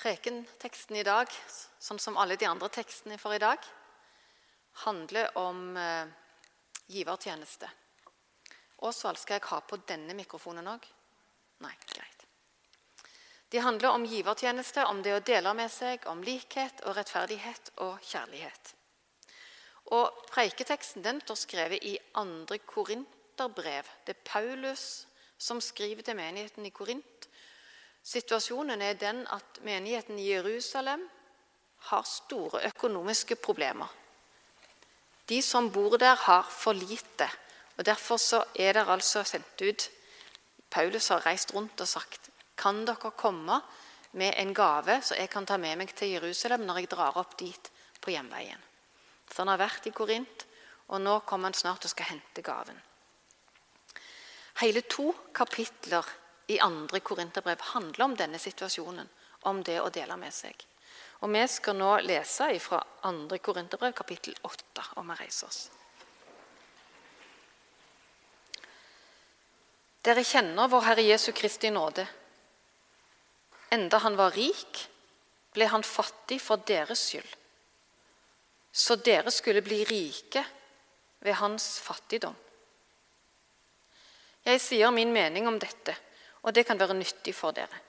Prekenteksten i dag, sånn som alle de andre tekstene for i dag, handler om eh, givertjeneste. Åsvald, skal jeg ha på denne mikrofonen òg? Nei, greit. De handler om givertjeneste, om det å dele med seg, om likhet og rettferdighet og kjærlighet. Og Preiketeksten den står skrevet i andre korinterbrev. Det er Paulus som skriver til menigheten i Korint Situasjonen er den at menigheten i Jerusalem har store økonomiske problemer. De som bor der, har for lite. og Derfor er det altså sendt ut Paulus har reist rundt og sagt kan dere komme med en gave så jeg kan ta med meg til Jerusalem når jeg drar opp dit på hjemveien. Så han har vært i Korint, og nå kommer han snart og skal hente gaven. Hele to kapitler i andre korinterbrev handler om denne situasjonen, om det å dele med seg. Og Vi skal nå lese fra andre korinterbrev, kapittel 8, om vi reiser oss. Dere kjenner vår Herre Jesu Kristi nåde. Enda han var rik, ble han fattig for deres skyld. Så dere skulle bli rike ved hans fattigdom. Jeg sier min mening om dette og det kan være nyttig for dere.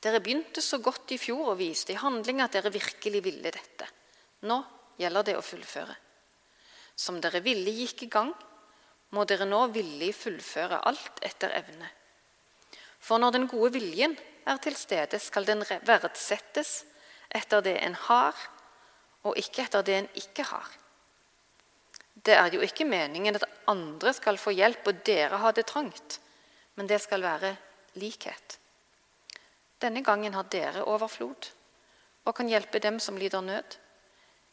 Dere begynte så godt i fjor og viste i handling at dere virkelig ville dette. Nå gjelder det å fullføre. Som dere ville gikk i gang, må dere nå villig fullføre alt etter evne. For når den gode viljen er til stede, skal den verdsettes etter det en har, og ikke etter det en ikke har. Det er jo ikke meningen at andre skal få hjelp og dere har det trangt, men det skal være likhet. Denne gangen har dere overflod og kan hjelpe dem som lider nød.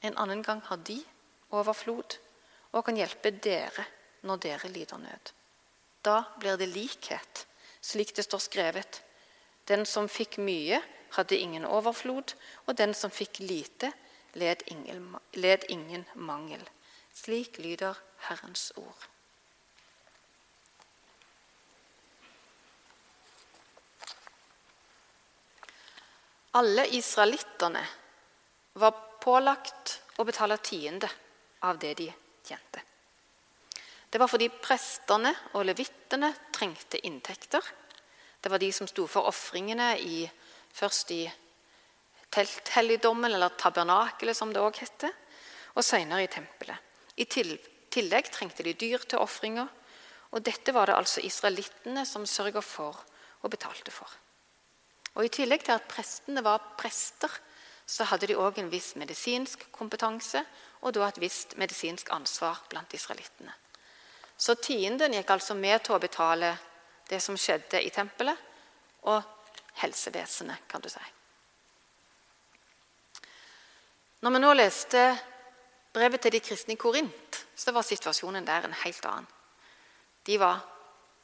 En annen gang har de overflod og kan hjelpe dere når dere lider nød. Da blir det likhet, slik det står skrevet. Den som fikk mye, hadde ingen overflod, og den som fikk lite, led ingen, led ingen mangel. Slik lyder Herrens ord. Alle israelittene var pålagt å betale tiende av det de tjente. Det var fordi prestene og levittene trengte inntekter. Det var de som sto for ofringene først i telthelligdommen, eller tabernakelet, som det òg heter, og senere i tempelet. I tillegg trengte de dyr til ofringer, og dette var det altså israelittene som sørga for og betalte for. Og I tillegg til at prestene var prester, så hadde de òg en viss medisinsk kompetanse og da et visst medisinsk ansvar blant israelittene. Så tienden gikk altså med til å betale det som skjedde i tempelet, og helsevesenet, kan du si. Når vi nå leste brevet til de kristne i Korint, så var situasjonen der en helt annen. De var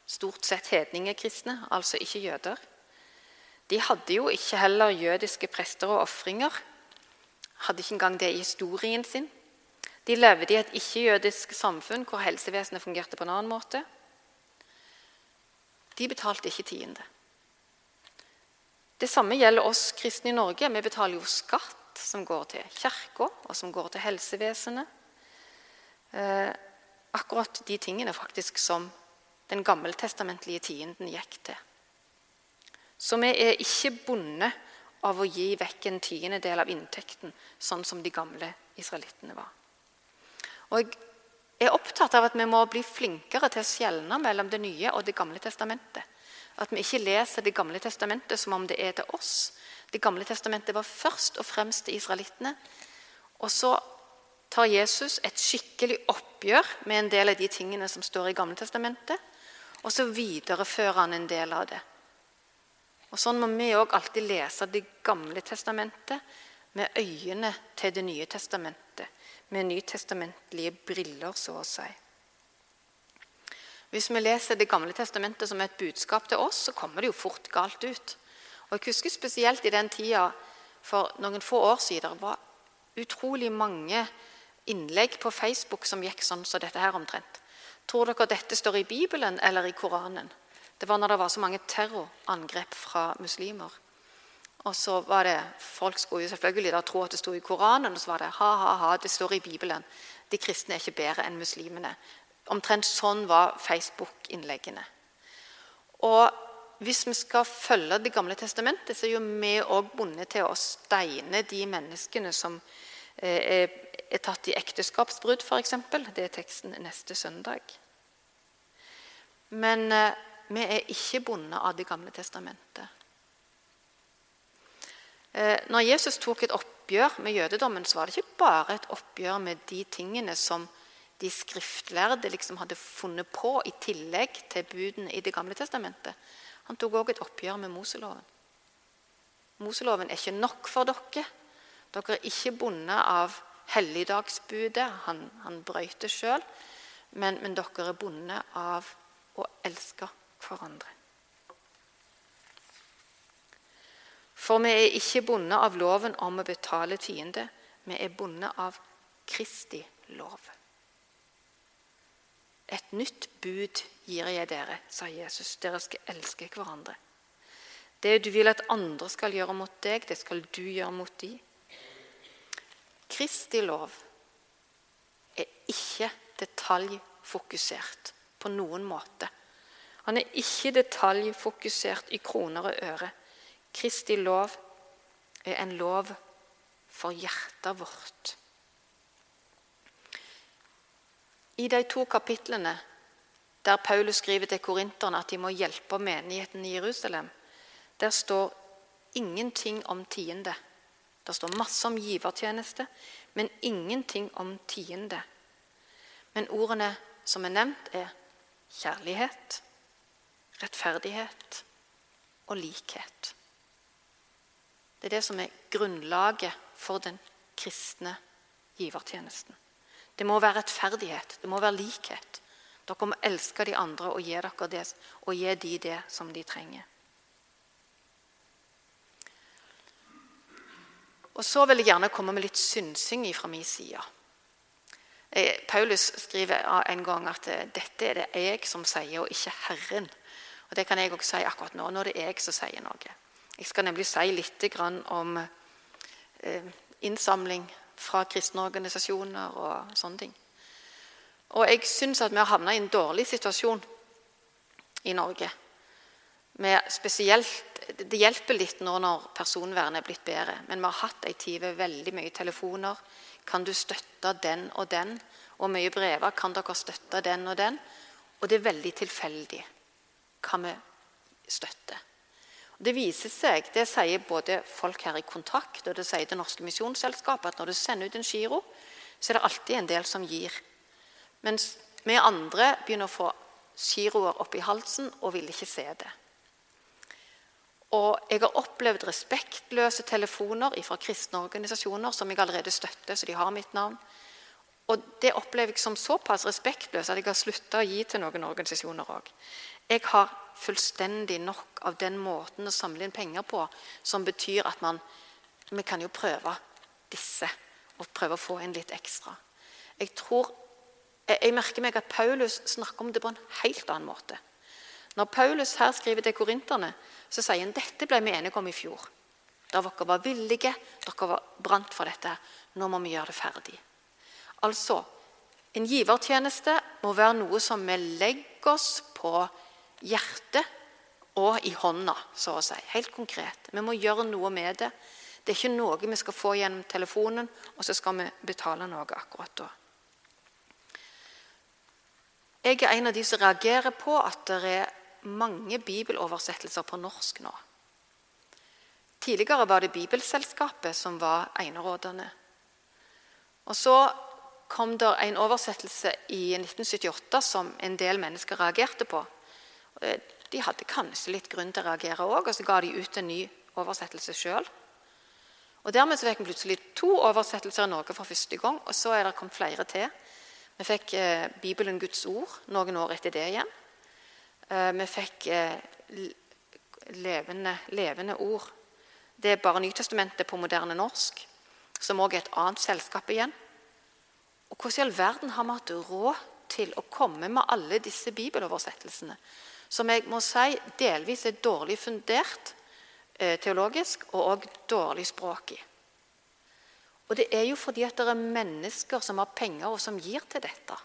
stort sett hedningekristne, altså ikke jøder. De hadde jo ikke heller jødiske prester og ofringer. Hadde ikke engang det i historien sin. De levde i et ikke-jødisk samfunn hvor helsevesenet fungerte på en annen måte. De betalte ikke tiende. Det samme gjelder oss kristne i Norge. Vi betaler jo skatt som går til kirka, og som går til helsevesenet. Eh, akkurat de tingene faktisk som den gammeltestamentlige tienden gikk til. Så vi er ikke bundet av å gi vekk en tiendedel av inntekten, sånn som de gamle israelittene var. Og Jeg er opptatt av at vi må bli flinkere til å skjelne mellom Det nye og Det gamle testamentet. At vi ikke leser Det gamle testamentet som om det er til oss. Det gamle testamentet var først og fremst til israelittene. Og så tar Jesus et skikkelig oppgjør med en del av de tingene som står i Gamle testamentet, og så viderefører han en del av det og Sånn må vi òg alltid lese Det gamle testamentet med øyene til Det nye testamentet, med nytestamentlige briller, så å si. Hvis vi leser Det gamle testamentet som et budskap til oss, så kommer det jo fort galt ut. Og Jeg husker spesielt i den tida for noen få år siden det var utrolig mange innlegg på Facebook som gikk sånn som dette her omtrent. Tror dere dette står i Bibelen eller i Koranen? Det var når det var så mange terrorangrep fra muslimer. Og så var det, Folk skulle jo selvfølgelig da tro at det sto i Koranen, og så var det ha, ha, ha, det står i Bibelen. De kristne er ikke bedre enn muslimene. Omtrent sånn var Facebook-innleggene. Og hvis vi skal følge Det gamle testamentet, så er jo vi òg bundet til å steine de menneskene som eh, er tatt i ekteskapsbrudd, f.eks. Det er teksten neste søndag. Men eh, vi er ikke bundet av Det gamle testamentet. Eh, når Jesus tok et oppgjør med jødedommen, så var det ikke bare et oppgjør med de tingene som de skriftlærde liksom hadde funnet på i tillegg til budene i Det gamle testamentet. Han tok òg et oppgjør med Moseloven. Moseloven er ikke nok for dere. Dere er ikke bundet av helligdagsbudet. Han, han brøyt det sjøl. Men, men dere er bundet av å elske hverandre. For vi er ikke bundet av loven om å betale fiende. Vi er bundet av Kristi lov. Et nytt bud gir jeg dere, sa Jesus. Dere skal elske hverandre. Det du vil at andre skal gjøre mot deg, det skal du gjøre mot dem. Kristi lov er ikke detaljfokusert på noen måte. Han er ikke detaljfokusert i kroner og øre. Kristi lov er en lov for hjertet vårt. I de to kapitlene der Paulus skriver til korinterne at de må hjelpe menigheten i Jerusalem, der står ingenting om tiende. Det står masse om givertjeneste, men ingenting om tiende. Men ordene som er nevnt, er kjærlighet, rettferdighet og likhet. Det er det som er grunnlaget for den kristne givertjenesten. Det må være rettferdighet, det må være likhet. Dere må elske de andre og gi, dere det, og gi de det som de trenger. Og Så vil jeg gjerne komme med litt synsing fra min side. Eh, Paulus skriver en gang at eh, dette er det jeg som sier, og ikke Herren. Og Det kan jeg også si akkurat nå. Nå er det jeg som sier noe. Jeg skal nemlig si litt om eh, innsamling fra kristne organisasjoner og sånne ting. Og jeg syns at vi har havna i en dårlig situasjon i Norge. Det hjelper litt nå når personvernet er blitt bedre, men vi har hatt ei tid med veldig mye telefoner. Kan du støtte den og den? Og mye brever. Kan dere støtte den og den? Og det er veldig tilfeldig hva vi støtter. Det viser seg, det sier både folk her i Kontakt og det sier Det Norske Misjonsselskapet, at når du sender ut en giro, så er det alltid en del som gir. Mens vi andre begynner å få giroer oppi halsen og vil ikke se det. Og jeg har opplevd respektløse telefoner fra kristne organisasjoner som jeg allerede støtter, så de har mitt navn. Og det opplever jeg som såpass respektløst at jeg har slutta å gi til noen organisasjoner òg. Jeg har fullstendig nok av den måten å samle inn penger på som betyr at man Vi kan jo prøve disse og prøve å få inn litt ekstra. Jeg tror, jeg, merker meg at Paulus snakker om det på en helt annen måte. Når Paulus her skriver til korinterne, så sier han dette ble vi enige om i fjor. Da dere var villige, dere var brant for dette. Nå må vi gjøre det ferdig. Altså, en givertjeneste må være noe som vi legger oss på hjertet og i hånda, så å si. Helt konkret. Vi må gjøre noe med det. Det er ikke noe vi skal få gjennom telefonen, og så skal vi betale noe akkurat da. Jeg er en av de som reagerer på at det er mange bibeloversettelser på norsk nå. Tidligere var det Bibelselskapet som var enerådende. Og så kom det en oversettelse i 1978 som en del mennesker reagerte på. Eh, de hadde kanskje litt grunn til å reagere òg, og så ga de ut en ny oversettelse sjøl. Dermed så fikk vi plutselig to oversettelser i Norge for første gang, og så er det kommet flere til. Vi fikk eh, Bibelen Guds ord noen år etter det igjen. Eh, vi fikk eh, levende, levende, ord. Det er bare Nytestamentet på moderne norsk, som òg er et annet selskap igjen. Og Hvordan i all verden har vi hatt råd til å komme med alle disse bibeloversettelsene? Som jeg må si delvis er dårlig fundert, eh, teologisk og òg dårlig språk i. Og det er jo fordi at det er mennesker som har penger, og som gir til dette.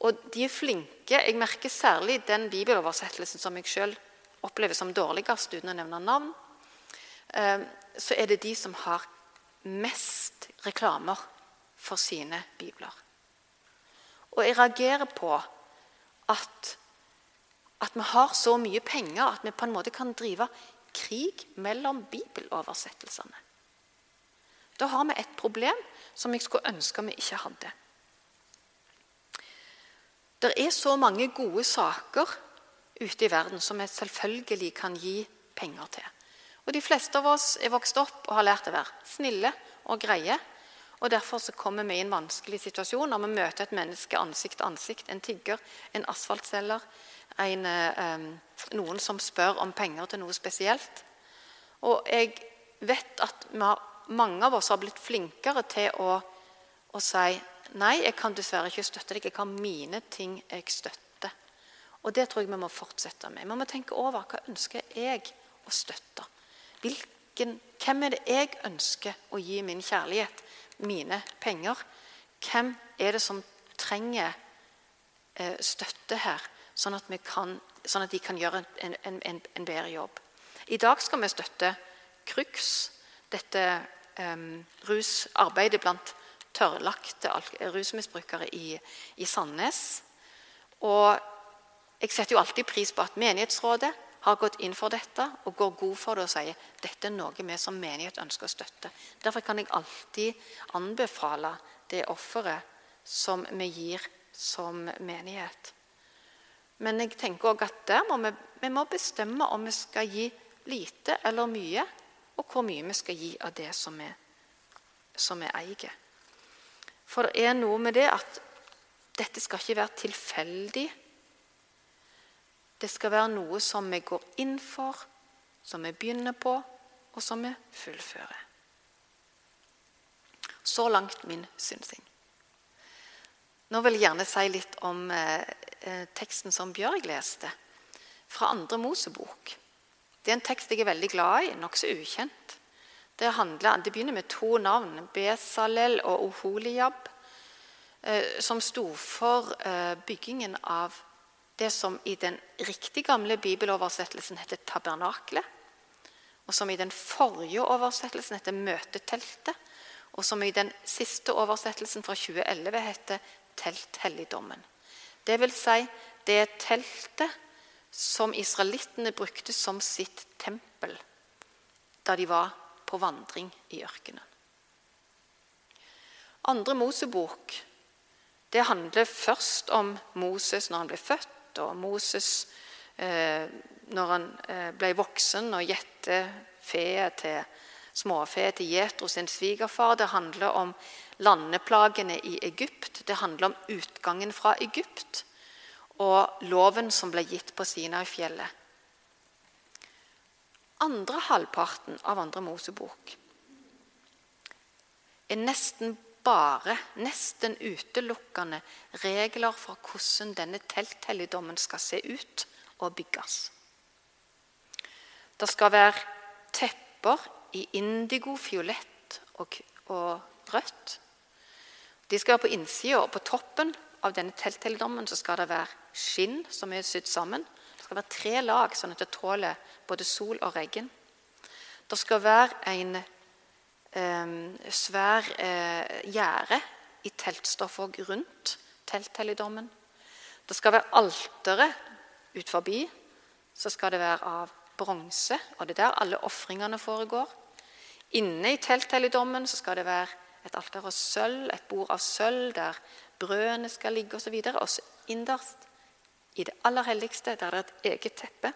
Og de er flinke. Jeg merker særlig den bibeloversettelsen som jeg sjøl opplever som dårligst, uten å nevne navn. Eh, så er det de som har mest reklamer for sine bibler. Og jeg reagerer på at, at vi har så mye penger at vi på en måte kan drive krig mellom bibeloversettelsene. Da har vi et problem som jeg skulle ønske vi ikke hadde. Det er så mange gode saker ute i verden som vi selvfølgelig kan gi penger til. Og De fleste av oss er vokst opp og har lært å være snille og greie. Og Derfor så kommer vi i en vanskelig situasjon når vi møter et menneske ansikt til ansikt. En tigger, en asfaltselger, en, eh, noen som spør om penger til noe spesielt. Og jeg vet at har, mange av oss har blitt flinkere til å, å si Nei, jeg kan dessverre ikke støtte deg. Jeg har mine ting jeg støtter. Og det tror jeg vi må fortsette med. Vi må tenke over hva ønsker jeg å støtte. Hvilken, hvem er det jeg ønsker å gi min kjærlighet, mine penger? Hvem er det som trenger eh, støtte her, sånn at, kan, sånn at, de kan gjøre en, en, en, bedre jobb? I dag skal vi støtte CRUX, dette eh, rusarbeidet blant tørrlagte rusmisbrukere i, i Sandnes. Og jeg setter jo alltid pris på at menighetsrådet har gått inn for dette og går god for det og sier dette er noe vi som menighet ønsker å støtte. Derfor kan jeg alltid anbefale det offeret som vi gir som menighet. Men jeg tenker også at må vi, vi må bestemme om vi skal gi lite eller mye, og hvor mye vi skal gi av det som vi, som vi eier. For det er noe med det at dette skal ikke være tilfeldig. Det skal være noe som vi går inn for, som vi begynner på, og som vi fullfører. Så langt min synsing. Nå vil jeg gjerne si litt om eh, eh, teksten som Bjørg leste, fra andre Mosebok. Det er en tekst jeg er veldig glad i, nokså ukjent. Det, handler, det, begynner med to navn, Besalel og Oholiab, eh, som sto for eh, byggingen av det som i den riktig gamle bibeloversettelsen heter tabernaklet, og som i den forrige oversettelsen heter møteteltet, og som i den siste oversettelsen fra 2011 heter telthelligdommen. Det vil si, det er teltet som israelittene brukte som sitt tempel da de var på vandring i ørkenen. Andre Mosebok det handler først om Moses når han ble født, og Moses eh, når han eh, ble voksen og gjette fe til småfe til Jetro sin svigerfar. Det handler om landeplagene i Egypt. Det handler om utgangen fra Egypt og loven som ble gitt på Sinai-fjellet andre halvparten av Andre Mosebok er nesten bare, nesten utelukkende, regler for hvordan denne telthelligdommen skal se ut og bygges. Det skal være tepper i indigo, fiolett og, og rødt. De skal være på innsida, og på toppen av denne telthelligdommen skal det være skinn som er sydd sammen Det skal være tre lag, sånn at det tåler både sol og regn. Det skal være en svær eh, gjerde i teltstoff og rundt telthelligdommen. Det skal være altere ut forbi. Så skal det være av bronse, og det er der alle ofringene foregår. Inne i telthelligdommen skal det være et alter av sølv, et bord av sølv der brødene skal ligge osv. Og så innerst i det aller helligste der det er et eget teppe.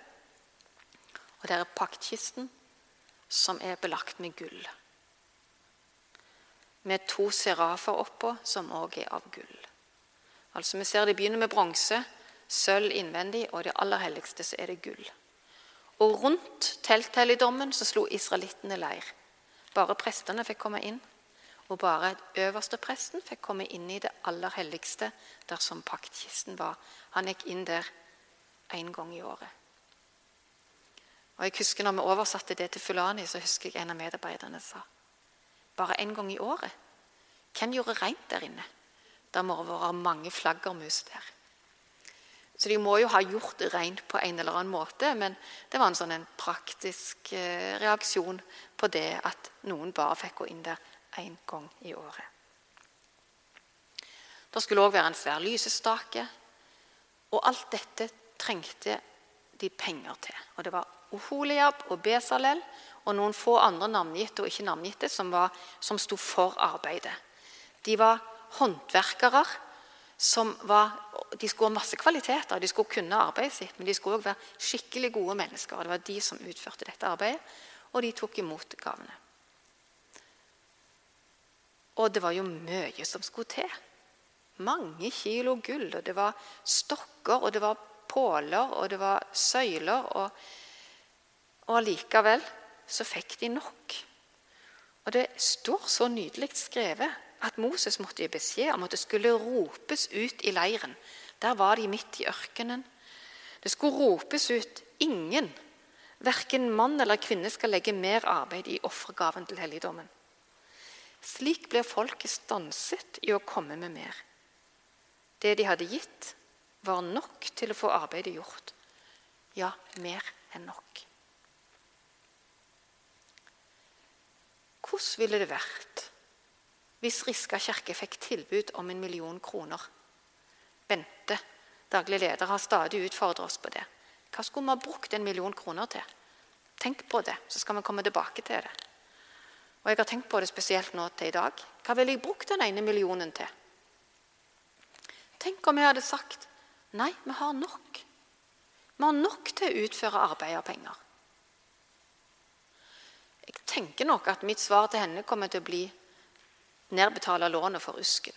Og der er paktkisten, som er belagt med gull. Med to serafer oppå, som òg er av gull. Altså Vi ser det begynner med bronse, sølv innvendig, og det aller helligste så er det gull. Og rundt telthelligdommen så slo israelittene leir. Bare prestene fikk komme inn. Og bare øverste presten fikk komme inn i det aller helligste, der som paktkisten var. Han gikk inn der én gang i året. Og jeg husker når vi oversatte det til Fulani, så husker jeg en av medarbeiderne sa bare en gang i året. Hvem gjorde rent der inne? Det må være mange flaggermus der. Så de må jo ha gjort det rent på en eller annen måte, men det var en sånn en praktisk eh, reaksjon på det at noen bare fikk gå inn der én gang i året. Det skulle òg være en svær lysestake. Og alt dette trengte de penger til. Og det var Oholiab og Besalel og noen få andre navngitte og ikke navngitte som, var, som sto for arbeidet. De var håndverkere som var De skulle ha masse kvaliteter, de skulle kunne arbeidet sitt, men de skulle òg være skikkelig gode mennesker. og Det var de som utførte dette arbeidet, og de tok imot gavene. Og det var jo mye som skulle til. Mange kilo gull, og det var stokker, og det var påler, og det var søyler. Og, allikevel så fikk de nok. Og det står så nydelig skrevet at Moses måtte gi beskjed om at det skulle ropes ut i leiren. Der var de midt i ørkenen. Det skulle ropes ut ingen, verken mann eller kvinne, skal legge mer arbeid i offergaven til helligdommen. Slik ble folket stanset i å komme med mer. Det de hadde gitt, var nok til å få arbeidet gjort. Ja, mer enn nok. Hvordan ville det vært hvis Riska kirke fikk tilbud om en million kroner? Bente, daglig leder, har stadig utfordret oss på det. Hva skulle vi ha brukt en million kroner til? Tenk på det, så skal vi komme tilbake til det. Og jeg har tenkt på det spesielt nå til i dag. Hva ville jeg brukt den ene millionen til? Tenk om jeg hadde sagt nei, vi har nok. Vi har nok til å utføre arbeid og penger. Jeg tenker nok at mitt svar til henne kommer til å bli nedbetale lånet for Usken.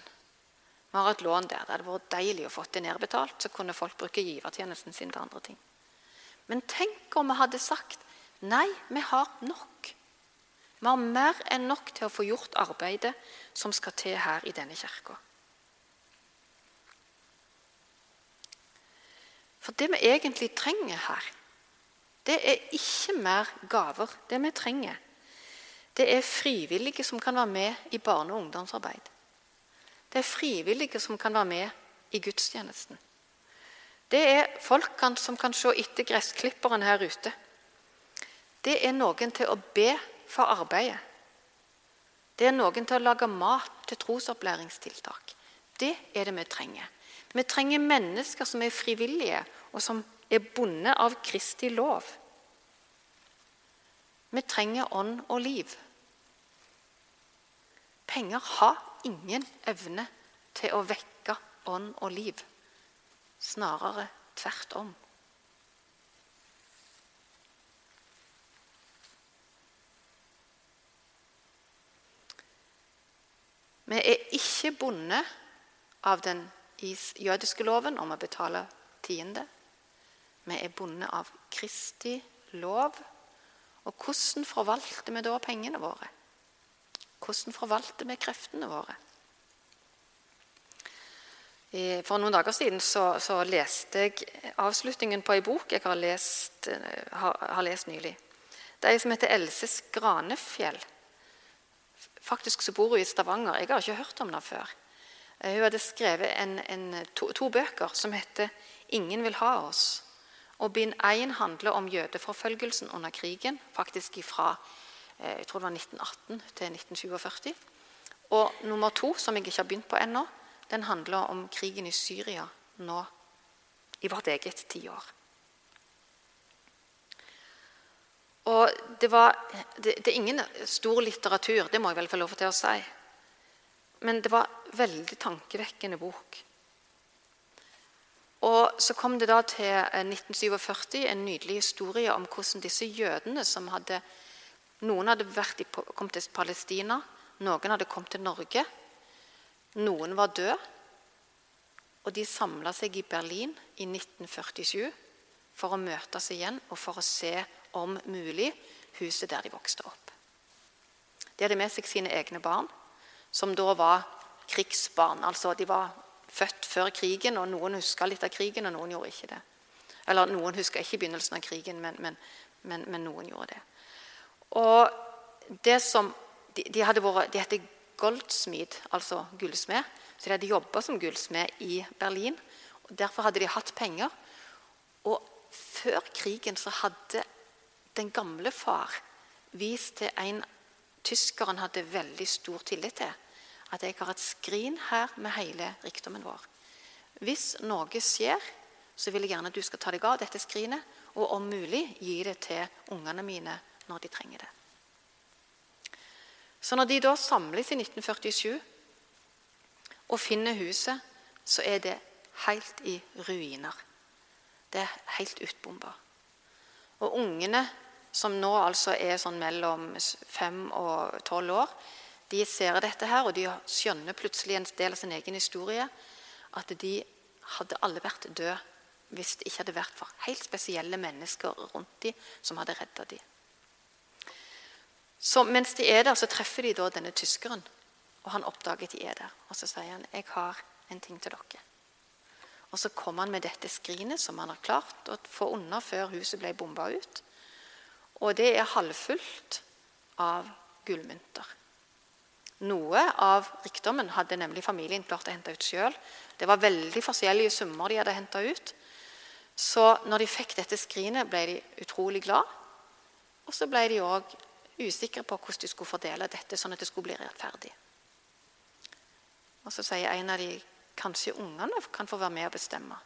Vi har et lån der. Det hadde vært deilig å få det nedbetalt, så kunne folk bruke givertjenesten sin til andre ting. Men tenk om vi hadde sagt nei, vi har nok. Vi har mer enn nok til å få gjort arbeidet som skal til her i denne kirka. For det vi egentlig trenger her, det er ikke mer gaver. Det vi trenger, det er frivillige som kan være med i barne- og ungdomsarbeid. Det er frivillige som kan være med i gudstjenesten. Det er folk som kan se etter gressklipperen her ute. Det er noen til å be for arbeidet. Det er noen til å lage mat til trosopplæringstiltak. Det er det vi trenger. Vi trenger mennesker som er frivillige, og som er bundet av Kristi lov. Vi trenger ånd og liv. Penger har ingen evne til å vekke ånd og liv. Snarere tvert om. Vi er ikke bundet av den jødiske loven om å betale tiende. Vi er bundet av Kristi lov. Og hvordan forvalter vi da pengene våre? Hvordan forvalter vi kreftene våre? For noen dager siden så, så leste jeg avslutningen på ei bok jeg har lest, har, har lest nylig. Det er ei som heter Else Granefjell. Faktisk så bor hun i Stavanger. Jeg har ikke hørt om henne før. Hun hadde skrevet en, en, to, to, bøker som heter 'Ingen vil ha oss' Og bind én handler om jødeforfølgelsen under krigen, faktisk fra eh, jeg tror det var 1918 til 1947. Og nummer to, som jeg ikke har begynt på ennå, den handler om krigen i Syria nå i vårt eget tiår. Og det, var, det, det, er ingen stor litteratur, det må jeg vel få lov til å si. Men det var veldig tankevekkende bok. Og Så kom det da til 1947 eh, en nydelig historie om hvordan disse jødene som hadde Noen hadde i, kommet til Palestina, noen hadde kommet til Norge. Noen var døde. Og de samla seg i Berlin i 1947 for å møtes igjen og for å se, om mulig, huset der de vokste opp. De hadde med seg sine egne barn, som da var krigsbarn. Altså de var født før krigen, og noen huska litt av krigen, og noen gjorde ikke det. Eller noen huska ikke begynnelsen av krigen, men, men men, men noen gjorde det. Og det som De, de hadde vært, de heter goldsmid, altså gullsmed. Så de hadde jobba som gullsmed i Berlin. og Derfor hadde de hatt penger. Og før krigen så hadde den gamle far vist til en tysker han hadde veldig stor tillit til, at jeg har et skrin her med hele rikdommen vår. Hvis noe skjer, så vil jeg gjerne at du skal ta deg av dette skrinet, og om mulig gi det til ungene mine når de trenger det. Så når de da samles i 1947 og finner huset, så er det helt i ruiner. Det er helt utbomba. Og ungene, som nå altså er sånn mellom fem og tolv år, de ser dette her, og de skjønner plutselig en del av sin egen historie. At de hadde alle vært døde hvis det ikke hadde vært for helt spesielle mennesker rundt dem som hadde redda dem. Så mens de er der, så treffer de da denne tyskeren. Og han oppdager at de er der. Og så sier han, 'Jeg har en ting til dere'. Og så kommer han med dette skrinet som han har klart å få unna før huset ble bomba ut. Og det er halvfullt av gullmynter. Noe av rikdommen hadde nemlig familien klart å hente ut sjøl. Det var veldig forskjellige summer de hadde henta ut. Så når de fikk dette skrinet, ble de utrolig glad. Og så ble de òg usikre på hvordan de skulle fordele dette, sånn at det skulle bli rettferdig. Og Så sier en av de kanskje ungene kan få være med og bestemme.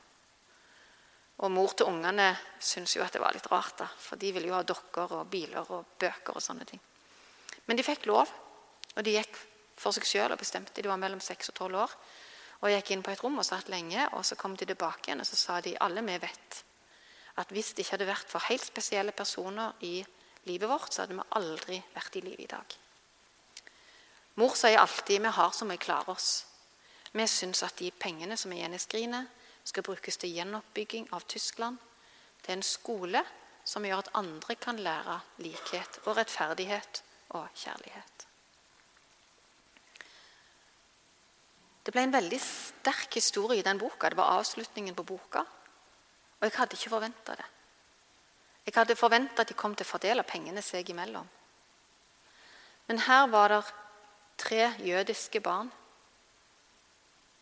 Og mor til ungene syntes jo at det var litt rart, da, for de ville jo ha dokker og biler og bøker. og sånne ting. Men de fikk lov, og de gikk for seg sjøl og bestemte. De var mellom 6 og tolv år. Og jeg gikk inn på et rom og satt lenge, og så kom de tilbake igjen og så sa de alle vi vet at hvis det ikke hadde vært for helt spesielle personer i livet vårt, så hadde vi aldri vært i live i dag. Mor sier alltid vi har som vi klarer oss. Vi syns at de pengene som er igjen i skrinet, skal brukes til gjenoppbygging av Tyskland, til en skole som gjør at andre kan lære likhet og rettferdighet og kjærlighet. Det ble en veldig sterk historie i den boka. Det var avslutningen på boka. Og jeg hadde ikke forventa det. Jeg hadde forventa at de kom til å fordele pengene seg imellom. Men her var det tre jødiske barn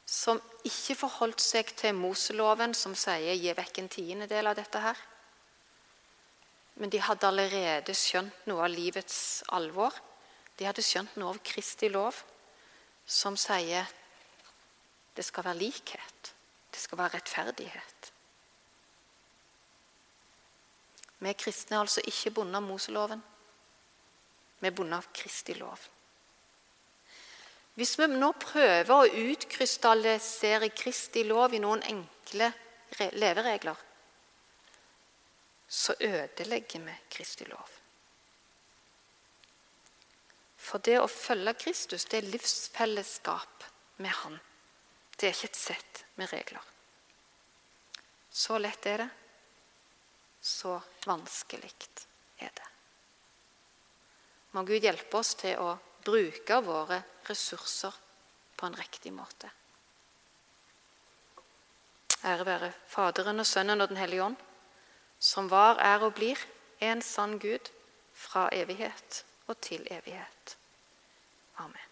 som ikke forholdt seg til Moseloven, som sier 'gi vekk en tiendedel av dette her'. Men de hadde allerede skjønt noe av livets alvor. De hadde skjønt noe av Kristi lov, som sier det skal være likhet. Det skal være rettferdighet. Vi kristne er altså ikke bundet av Moseloven. Vi er bundet av Kristi lov. Hvis vi nå prøver å utkrystallisere Kristi lov i noen enkle leveregler, så ødelegger vi Kristi lov. For det å følge Kristus, det er livsfellesskap med Han. Det er ikke et sett med regler. Så lett er det så vanskelig er det. Må Gud hjelpe oss til å bruke våre ressurser på en riktig måte. Ære være Faderen og Sønnen og Den hellige ånd, som var, er og blir en sann Gud fra evighet og til evighet. Amen.